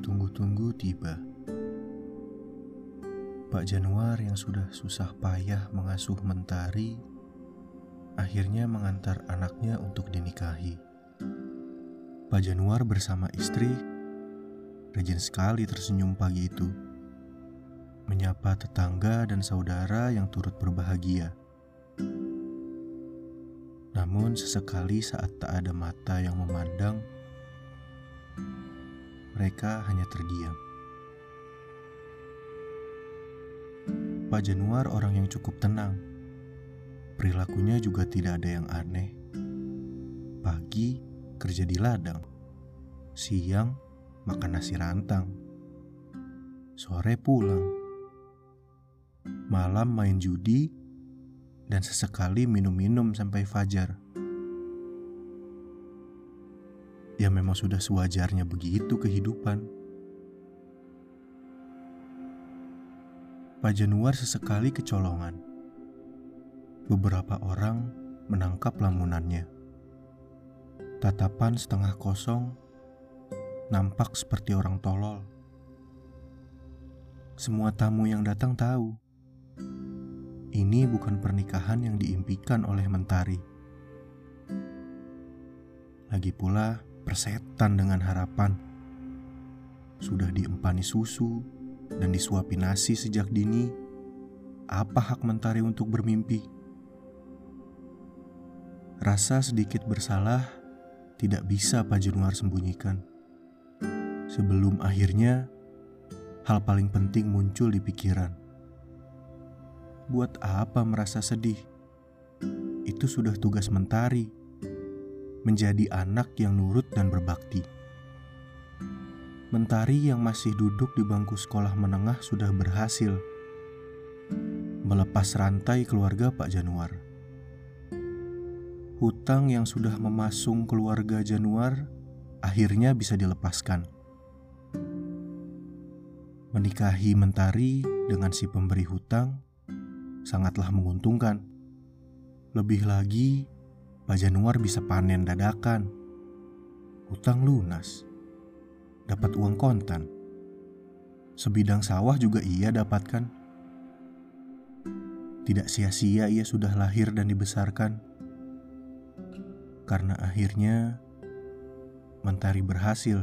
tunggu-tunggu tiba. Pak Januar yang sudah susah payah mengasuh Mentari akhirnya mengantar anaknya untuk dinikahi. Pak Januar bersama istri rajin sekali tersenyum pagi itu. Menyapa tetangga dan saudara yang turut berbahagia. Namun sesekali saat tak ada mata yang memandang, mereka hanya terdiam. Pak Januar orang yang cukup tenang. Perilakunya juga tidak ada yang aneh. Pagi kerja di ladang. Siang makan nasi rantang. Sore pulang. Malam main judi dan sesekali minum-minum sampai fajar. Ya memang sudah sewajarnya begitu kehidupan. Pak Januar sesekali kecolongan. Beberapa orang menangkap lamunannya. Tatapan setengah kosong nampak seperti orang tolol. Semua tamu yang datang tahu ini bukan pernikahan yang diimpikan oleh Mentari. Lagi pula, persetan dengan harapan sudah diempani susu, dan disuapi nasi sejak dini, apa hak Mentari untuk bermimpi? Rasa sedikit bersalah tidak bisa Pak Januar sembunyikan. Sebelum akhirnya hal paling penting muncul di pikiran. Buat apa merasa sedih? Itu sudah tugas Mentari. Menjadi anak yang nurut dan berbakti. Mentari yang masih duduk di bangku sekolah menengah sudah berhasil melepas rantai keluarga Pak Januar. Hutang yang sudah memasung keluarga Januar akhirnya bisa dilepaskan. Menikahi Mentari dengan si pemberi hutang sangatlah menguntungkan. Lebih lagi, Pak Januar bisa panen dadakan. Hutang lunas dapat uang kontan. Sebidang sawah juga ia dapatkan. Tidak sia-sia ia sudah lahir dan dibesarkan. Karena akhirnya Mentari berhasil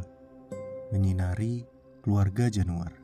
menyinari keluarga Januar.